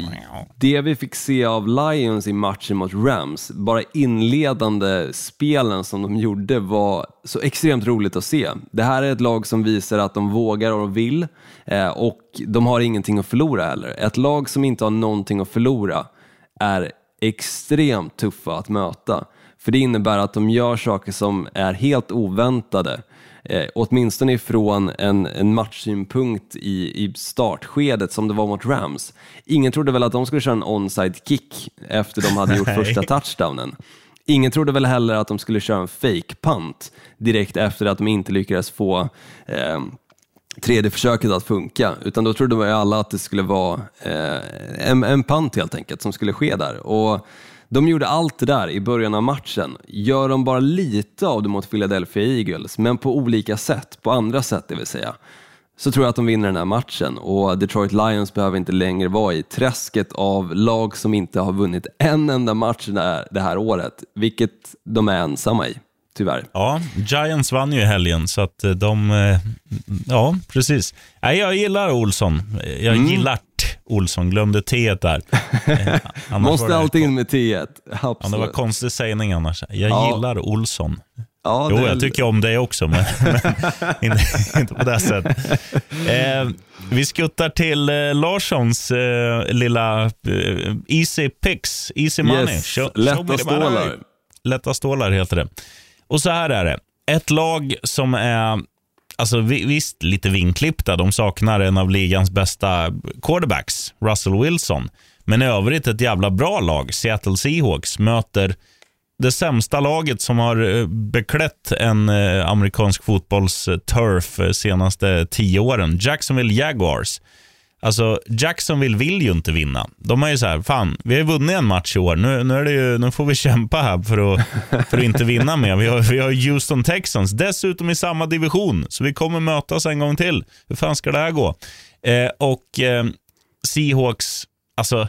det vi fick se av Lions i matchen mot Rams, bara inledande spelen som de gjorde var så extremt roligt att se. Det här är ett lag som visar att de vågar och vill eh, och de har ingenting att förlora heller. Ett lag som inte har någonting att förlora är extremt tuffa att möta. För det innebär att de gör saker som är helt oväntade eh, åtminstone ifrån en, en matchsynpunkt i, i startskedet som det var mot Rams. Ingen trodde väl att de skulle köra en onside kick efter de hade gjort första touchdownen. Ingen trodde väl heller att de skulle köra en fake punt direkt efter att de inte lyckades få eh, tredje försöket att funka, utan då trodde vi alla att det skulle vara eh, en, en punt helt enkelt som skulle ske där. Och de gjorde allt det där i början av matchen. Gör de bara lite av det mot Philadelphia Eagles, men på olika sätt, på andra sätt det vill säga, så tror jag att de vinner den här matchen och Detroit Lions behöver inte längre vara i träsket av lag som inte har vunnit en enda match det här, året, vilket de är ensamma i, tyvärr. Ja, Giants vann ju i helgen, så att de... eh, Ja, precis. Nej, jag gillar Olsson. Jag Mm. gillar Olsson. Glömde T där. Eh, annars Måste alltid in med T1, Ja, det var konstig sägning annars. Jag Ja. gillar Olsson. Ja, Jo, det är- jag tycker om dig också, men, men inte, på det sättet. Eh, vi skuttar till eh, Larssons eh, lilla eh, Easy Picks, Easy Money. Yes, Show- lätta stålar. Lätta stålar heter det. Och så här är det. Ett lag som är, alltså visst, lite vinklippta. De saknar en av ligans bästa quarterbacks, Russell Wilson. Men i övrigt ett jävla bra lag. Seattle Seahawks möter det sämsta laget som har eh, beklätt en eh, amerikansk fotbolls-turf de senaste tio åren. Jacksonville Jaguars. Alltså, Jacksonville vill ju inte vinna. De är ju så här, fan, vi har ju vunnit en match i år. Nu, nu, är det ju, nu får vi kämpa här för att, för att inte vinna mer. Vi har, vi har Houston Texans, dessutom i samma division. Så vi kommer mötas en gång till. Hur fan ska det här gå? Eh, och eh, Seahawks, alltså,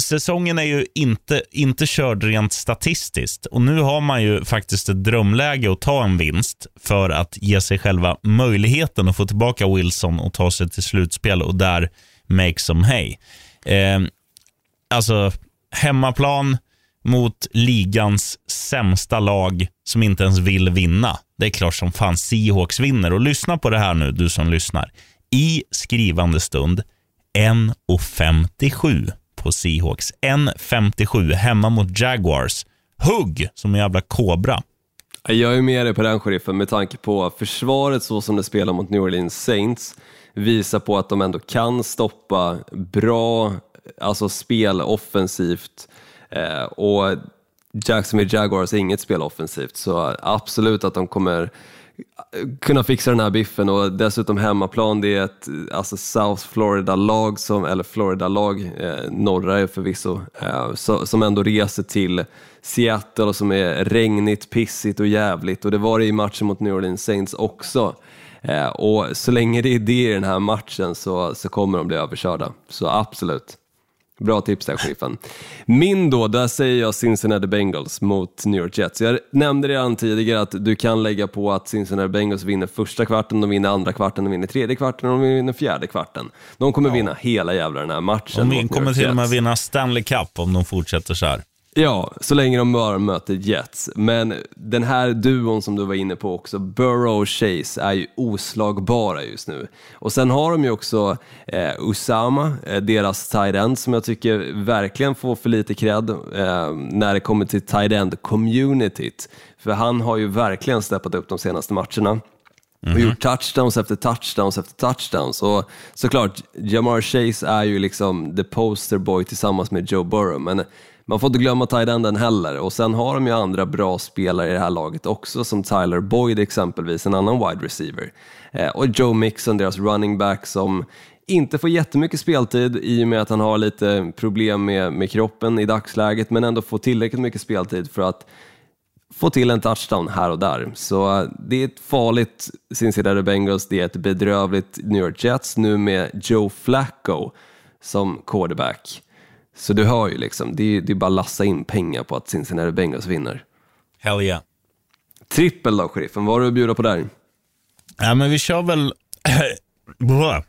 säsongen är ju inte, inte körd rent statistiskt. Och Nu har man ju faktiskt ett drömläge att ta en vinst för att ge sig själva möjligheten att få tillbaka Wilson och ta sig till slutspel och där make some hay. Eh, alltså, hemmaplan mot ligans sämsta lag som inte ens vill vinna. Det är klart som fan Seahawks vinner. Och lyssna på det här nu, du som lyssnar. I skrivande stund 1,57 på Seahawks. 1,57 hemma mot Jaguars. Hugg som en jävla kobra. Jag är med dig på den sheriffen med tanke på försvaret så som det spelar mot New Orleans Saints visar på att de ändå kan stoppa bra alltså spel offensivt eh, och Jacksonville Jaguars är inget spel offensivt så absolut att de kommer kunna fixa den här biffen och dessutom hemmaplan, det är ett alltså South Florida-lag, som, eller Florida-lag, eh, norra är förvisso, eh, så, som ändå reser till Seattle och som är regnigt, pissigt och jävligt och det var det i matchen mot New Orleans Saints också. Eh, och så länge det är det i den här matchen så, så kommer de bli överkörda, så absolut. Bra tips där, sheriffen. Min då, där säger jag Cincinnati Bengals mot New York Jets. Jag nämnde redan tidigare att du kan lägga på att Cincinnati Bengals vinner första kvarten, de vinner andra kvarten, de vinner tredje kvarten och de vinner fjärde kvarten. De kommer ja. vinna hela jävla den här matchen. De kommer till och med vinna Stanley Cup om de fortsätter så här. Ja, så länge de bara möter Jets. Men den här duon som du var inne på också, Burrow och Chase, är ju oslagbara just nu. Och sen har de ju också eh, Usama, eh, deras tight end, som jag tycker verkligen får för lite cred eh, när det kommer till tight end-communityt. För han har ju verkligen steppat upp de senaste matcherna. Mm -hmm. och mhm. gjort touchdowns efter touchdowns efter touchdowns. Och såklart, Jamar Chase är ju liksom the poster boy tillsammans med Joe Burrow, men man får inte glömma tight heller och sen har de ju andra bra spelare i det här laget också som Tyler Boyd exempelvis, en annan wide receiver. Eh, och Joe Mixon, deras running back som inte får jättemycket speltid i och med att han har lite problem med, med kroppen i dagsläget men ändå får tillräckligt mycket speltid för att få till en touchdown här och där. Så eh, det är ett farligt Cincinnati Bengals, det är ett bedrövligt New York Jets nu med Joe Flacco som quarterback. Så du hör ju liksom, det är, det är bara lassa in pengar på att Cincinnati Bengals vinner. Hell yeah. Trippel då, sheriffen. Vad har du att bjuda på där? Ja, men vi kör väl...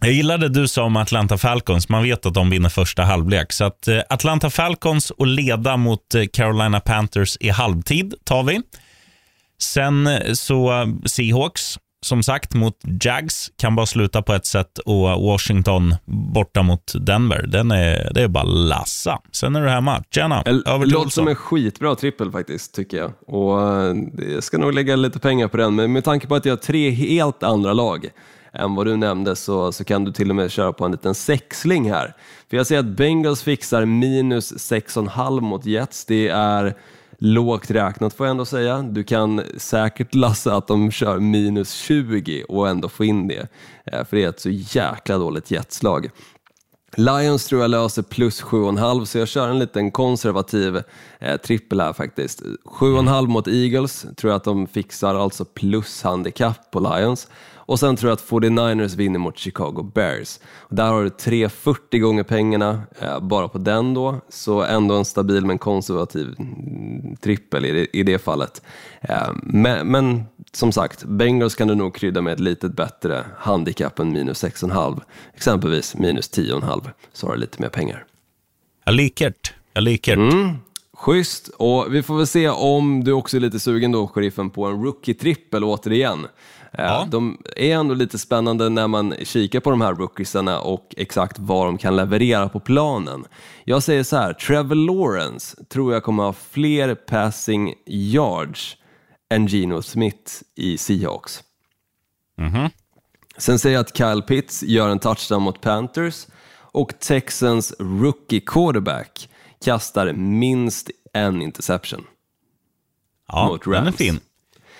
Jag gillade du sa om Atlanta Falcons. Man vet att de vinner första halvlek. Så att eh, Atlanta Falcons och leda mot eh, Carolina Panthers i halvtid tar vi. Sen eh, så Seahawks som sagt mot Jags kan bara sluta på ett sätt och Washington borta mot Denver, den är, det är bara lassa. Sen är du hemma. Tjena, över Låter som en skitbra trippel faktiskt, tycker jag. Och eh, jag ska nog lägga lite pengar på den, men med tanke på att jag har tre helt andra lag än vad du nämnde så, så kan du till och med köra på en liten sexling här. För jag ser att Bengals fixar minus 6,5 mot Jets. Det är lågt räknat får jag ändå säga. Du kan säkert lassa att de kör minus 20 och ändå få in det, eh, för det är ett så jäkla dåligt jetslag. Lions tror jag löser plus 7,5 så jag kör en liten konservativ eh, trippel här faktiskt. 7,5 mot Eagles tror jag att de fixar, alltså plus handikapp på Lions. Och sen tror jag att 49ers vinner mot Chicago Bears. Och där har du 3,40 gånger pengarna eh, bara på den då, så ändå en stabil men konservativ mm, trippel i det, i det fallet. Eh, men, men, som sagt, Bengals kan du nog krydda med ett lite bättre handikapp än minus 6,5. Exempelvis minus 10,5 så har du lite mer pengar. Jag likert. Jag likert. Mm. Schysst, och vi får väl se om du också är lite sugen då, sheriffen, på en rookie-trippel återigen. Eh, ja. De är ändå lite spännande när man kikar på de här rookiesarna och exakt vad de kan leverera på planen. Jag säger så här, Trevor Lawrence tror jag kommer ha fler passing yards än Geno Smith i Seahawks. Mm -hmm. Sen säger jag att Kyle Pitts gör en touchdown mot Panthers och Texans rookie quarterback kastar minst en interception. Ja, mot Rams. den är fin.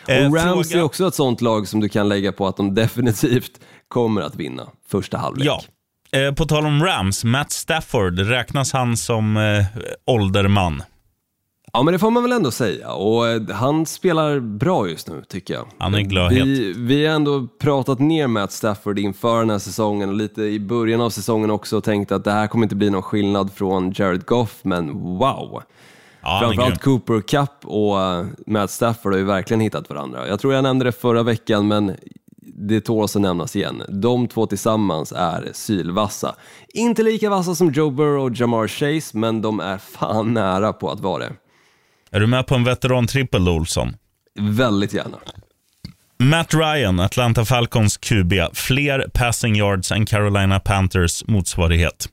Eh, Rams fråga... är också ett sånt lag som du kan lägga på att de definitivt kommer att vinna första halvlek. Ja. Eh, på tal om Rams, Matt Stafford, räknas han som eh, ålderman? Ja, men det får man väl ändå säga. Och eh, han spelar bra just nu, tycker jag. Han är glödhet. Vi, vi har ändå pratat ner Matt Stafford inför den här säsongen och lite i början av säsongen också och tänkt att det här kommer inte bli någon skillnad från Jared Goff, men wow! Ja. Framförallt Cooper Cup och eh, Matt Stafford har ju verkligen hittat varandra. Jag tror jag nämnde det förra veckan, men det tål att nämnas igen. De två tillsammans är sylvassa. Inte lika vassa som Joe Burrow och Jamar Chase, men de är fan nära på att vara det. Är du med på en veteran-trippel, Olsson? Väldigt gärna. Matt Ryan, Atlanta Falcons QB. Fler passing yards än Carolina Panthers motsvarighet.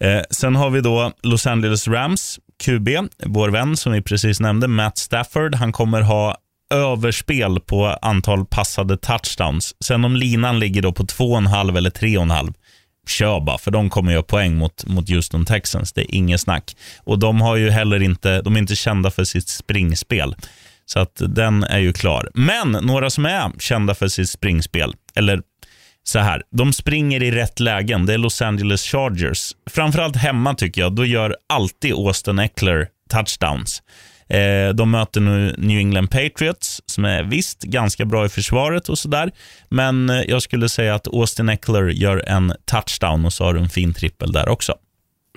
Eh, sen har vi då Los Angeles Rams QB, vår vän som vi precis nämnde, Matt Stafford. Han kommer ha överspel på antal passade touchdowns. Sen om linan ligger då på 2,5 eller 3,5, kör bara, för de kommer göra poäng mot, mot Houston Texans. Det är inget snack. Och de har ju heller inte, de är inte kända för sitt springspel. Så att den är ju klar. Men några som är kända för sitt springspel, eller så här, de springer i rätt lägen. Det är Los Angeles Chargers. Framförallt hemma tycker jag, då gör alltid Austin Eckler touchdowns. Eh, de möter nu New England Patriots, som är visst ganska bra i försvaret och sådär. Men eh, jag skulle säga att Austin Eckler gör en touchdown och så har du en fin trippel där också.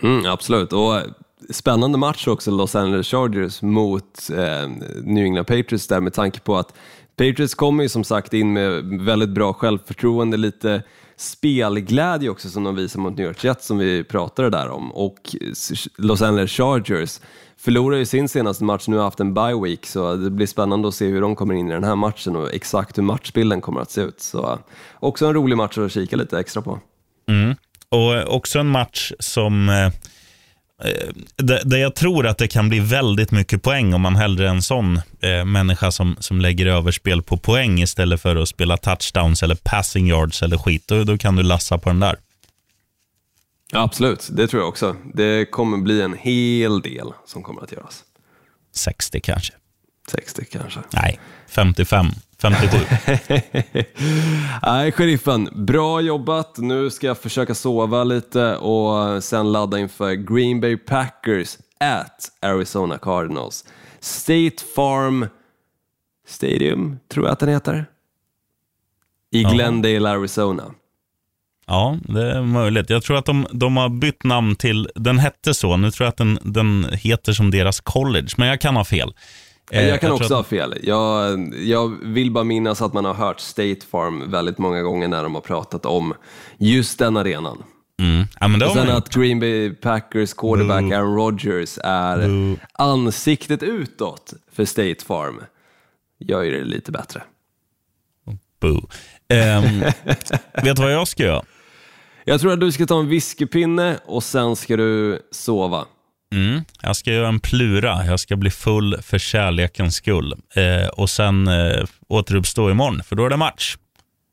Mm, absolut, och eh, spännande match också Los Angeles Chargers mot eh, New England Patriots där med tanke på att Patriots kommer ju som sagt in med väldigt bra självförtroende, lite spelglädje också som de visar mot New York Jets som vi pratade där om och Los Angeles Chargers förlorar ju sin senaste match, nu har haft en bye week, så det blir spännande att se hur de kommer in i den här matchen och exakt hur matchbilden kommer att se ut. Så också en rolig match att kika lite extra på. Mm. Och eh, också en match som eh, där, där jag tror att det kan bli väldigt mycket poäng om man hellre är en sån eh, människa som, som lägger överspel på poäng istället för att spela touchdowns eller passing yards eller skit. Då, då kan du lassa på den där. Ja, absolut, det tror jag också. Det kommer bli en hel del som kommer att göras. 60 kanske. 60 kanske. Nej, 55. 57. Nej, sheriffen, bra jobbat. Nu ska jag försöka sova lite och sen ladda inför Green Bay Packers at Arizona Cardinals. State Farm Stadium, tror jag att den heter. I. Glendale, Arizona. Ja, det är möjligt. Jag tror att de, de har bytt namn till, den hette så, nu tror jag att den, den heter som deras college, men jag kan ha fel. Eh, jag kan tror också att- ha fel. Jag, jag vill bara minnas att man har hört State Farm väldigt många gånger när de har pratat om just den arenan. Mm. Ja, Och man sen att Green Bay Packers quarterback Boo. Aaron Rodgers är Boo. ansiktet utåt för State Farm gör ju det lite bättre. Boo. Ehm, vet du vad jag ska göra? Jag tror att du ska ta en whiskypinne och sen ska du sova. Mm. Jag ska göra en plura. Jag ska bli full för kärlekens skull. Eh, och sen eh, återuppstå imorgon, för då är det match.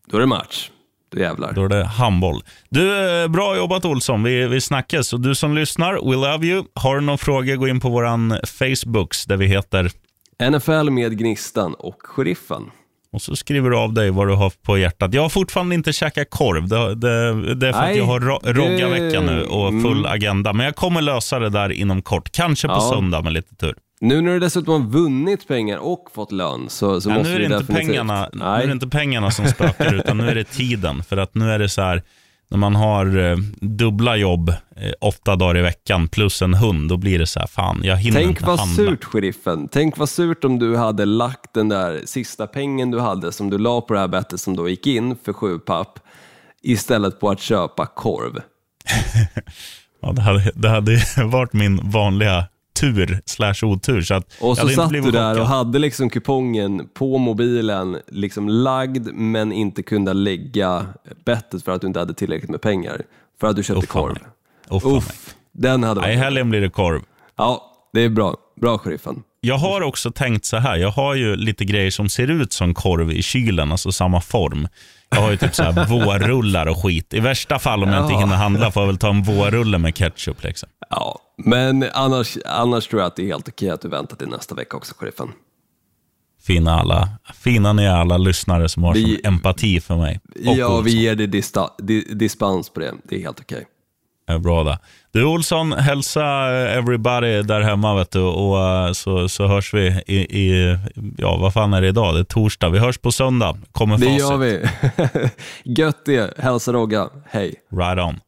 Då är det match. Då jävlar. Då är det handboll. Du, eh, bra jobbat Olsson. Vi, vi snackas. Och du som lyssnar, we love you. Har du någon fråga, gå in på våran Facebooks där vi heter NFL med Gnistan och Sheriffen. Och så skriver du av dig vad du har på hjärtat. Jag har fortfarande inte käkat korv. Det, det, det är för att Nej, jag har ro, rogga-vecka nu och full mm. agenda. Men jag kommer lösa det där inom kort. Kanske på Ja. söndag med lite tur. Nu när du dessutom har vunnit pengar och fått lön så, så Ja, måste nu, är det du inte definitivt... pengarna, nu Nej. är det inte pengarna som spökar, utan nu är det tiden. För att nu är det så här, när man har eh, dubbla jobb eh, åtta dagar i veckan plus en hund, då blir det så här, fan, jag hinner Tänk inte vad handla. surt, sheriffen. Tänk vad surt om du hade lagt den där sista pengen du hade som du la på det här bettet som då gick in för sju papp istället på att köpa korv. Ja, det, hade, det hade varit min vanliga tur slash otur. Så att Och så satt du där och chockad. hade liksom kupongen på mobilen liksom lagd men inte kunde lägga bettet för att du inte hade tillräckligt med pengar. För att du köpte fan korv. mig. Uff, mig. Den hade Nej, I varit... helgen blir det korv. Ja, det är bra. Bra, sheriffen. Jag har också tänkt så här, jag har ju lite grejer som ser ut som korv i kylen, alltså samma form. Jag har ju typ så här vårrullar och skit. I värsta fall om jag inte hinner handla får jag väl ta en vårrulle med ketchup. Liksom. Ja, men annars, annars tror jag att det är helt okej att du väntar till nästa vecka också, sheriffen. Fina, alla, fina ni är alla lyssnare som har Vi- empati för mig. Ja, vi ger dig dispens på det. Det är helt okej. Är bra det. Du Olsson, hälsa everybody där hemma vet du, och eh, så, så hörs vi i, i, ja vad fan är det idag? Det är torsdag. Vi hörs på söndag. Kommer Det facit. gör vi. Gött det. Hälsa Rogga. Hej. Right on.